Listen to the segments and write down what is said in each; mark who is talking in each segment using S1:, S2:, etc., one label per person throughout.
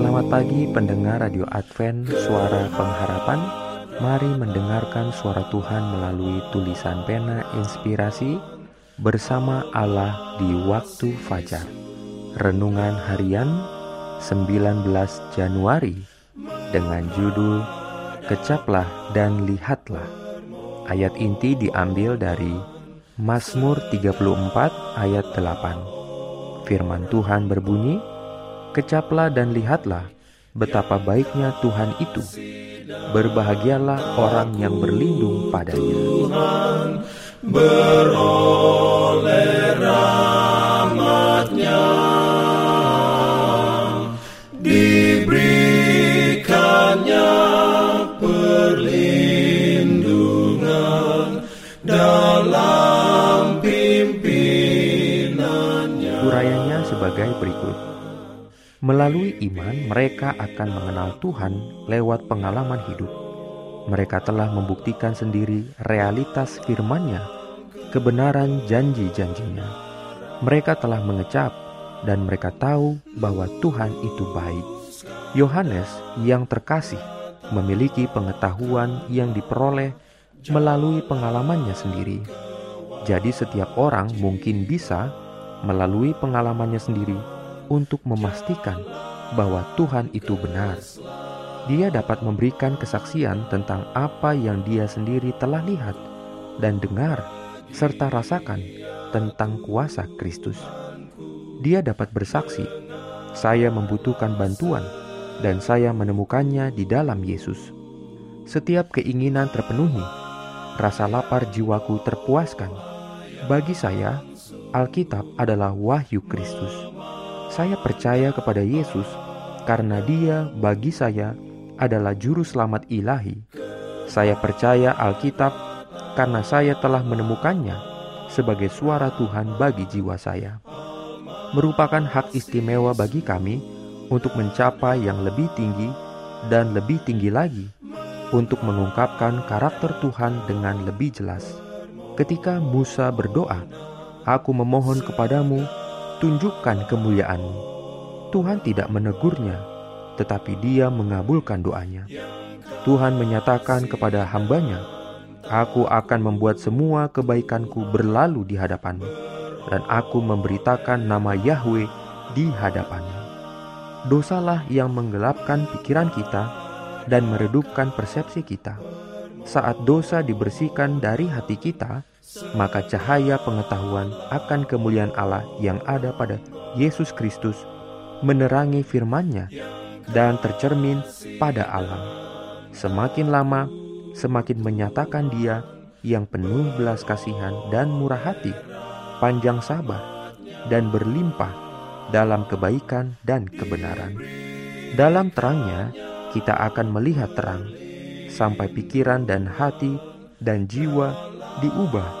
S1: Selamat pagi pendengar Radio Advent Suara Pengharapan Mari mendengarkan suara Tuhan melalui tulisan pena inspirasi bersama Allah di waktu fajar. Renungan harian 19 Januari dengan judul Kecaplah dan lihatlah. Ayat inti diambil dari Mazmur 34 ayat 8. Firman Tuhan berbunyi, Kecaplah dan lihatlah betapa baiknya Tuhan itu Berbahagialah orang yang berlindung padanya. Tuhan
S2: beroleh rahmatnya diberikannya perlindungan dalam pimpinannya.
S1: Urayanya sebagai berikut. Melalui iman, mereka akan mengenal Tuhan lewat pengalaman hidup. Mereka telah membuktikan sendiri realitas firman-Nya, kebenaran janji-janjinya. Mereka telah mengecap dan mereka tahu bahwa Tuhan itu baik. Yohanes yang terkasih memiliki pengetahuan yang diperoleh melalui pengalamannya sendiri. Jadi setiap orang mungkin bisa melalui pengalamannya sendiri untuk memastikan bahwa Tuhan itu benar. Dia dapat memberikan kesaksian tentang apa yang dia sendiri telah lihat dan dengar, serta rasakan tentang kuasa Kristus. Dia dapat bersaksi, "Saya membutuhkan bantuan, dan saya menemukannya di dalam Yesus." Setiap keinginan terpenuhi, rasa lapar jiwaku terpuaskan. Bagi saya, Alkitab adalah wahyu Kristus saya percaya kepada Yesus karena Dia bagi saya adalah juru selamat ilahi. Saya percaya Alkitab karena saya telah menemukannya sebagai suara Tuhan bagi jiwa saya. Merupakan hak istimewa bagi kami untuk mencapai yang lebih tinggi dan lebih tinggi lagi untuk mengungkapkan karakter Tuhan dengan lebih jelas. Ketika Musa berdoa, "Aku memohon kepadamu tunjukkan kemuliaanmu. Tuhan tidak menegurnya, tetapi dia mengabulkan doanya. Tuhan menyatakan kepada hambanya, Aku akan membuat semua kebaikanku berlalu di hadapanmu, dan aku memberitakan nama Yahweh di hadapanmu. Dosalah yang menggelapkan pikiran kita dan meredupkan persepsi kita. Saat dosa dibersihkan dari hati kita, maka cahaya pengetahuan akan kemuliaan Allah yang ada pada Yesus Kristus menerangi firman-Nya dan tercermin pada alam. Semakin lama, semakin menyatakan dia yang penuh belas kasihan dan murah hati, panjang sabar, dan berlimpah dalam kebaikan dan kebenaran. Dalam terangnya, kita akan melihat terang, sampai pikiran dan hati dan jiwa diubah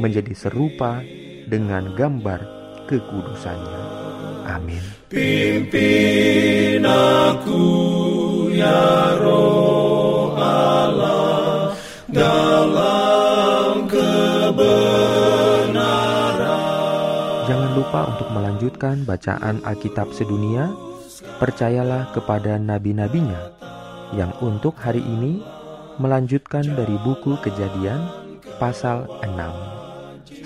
S1: menjadi serupa dengan gambar kekudusannya. Amin.
S2: Pimpin aku ya roh Allah dalam kebenaran.
S1: Jangan lupa untuk melanjutkan bacaan Alkitab sedunia. Percayalah kepada nabi-nabinya yang untuk hari ini melanjutkan dari buku kejadian pasal 6.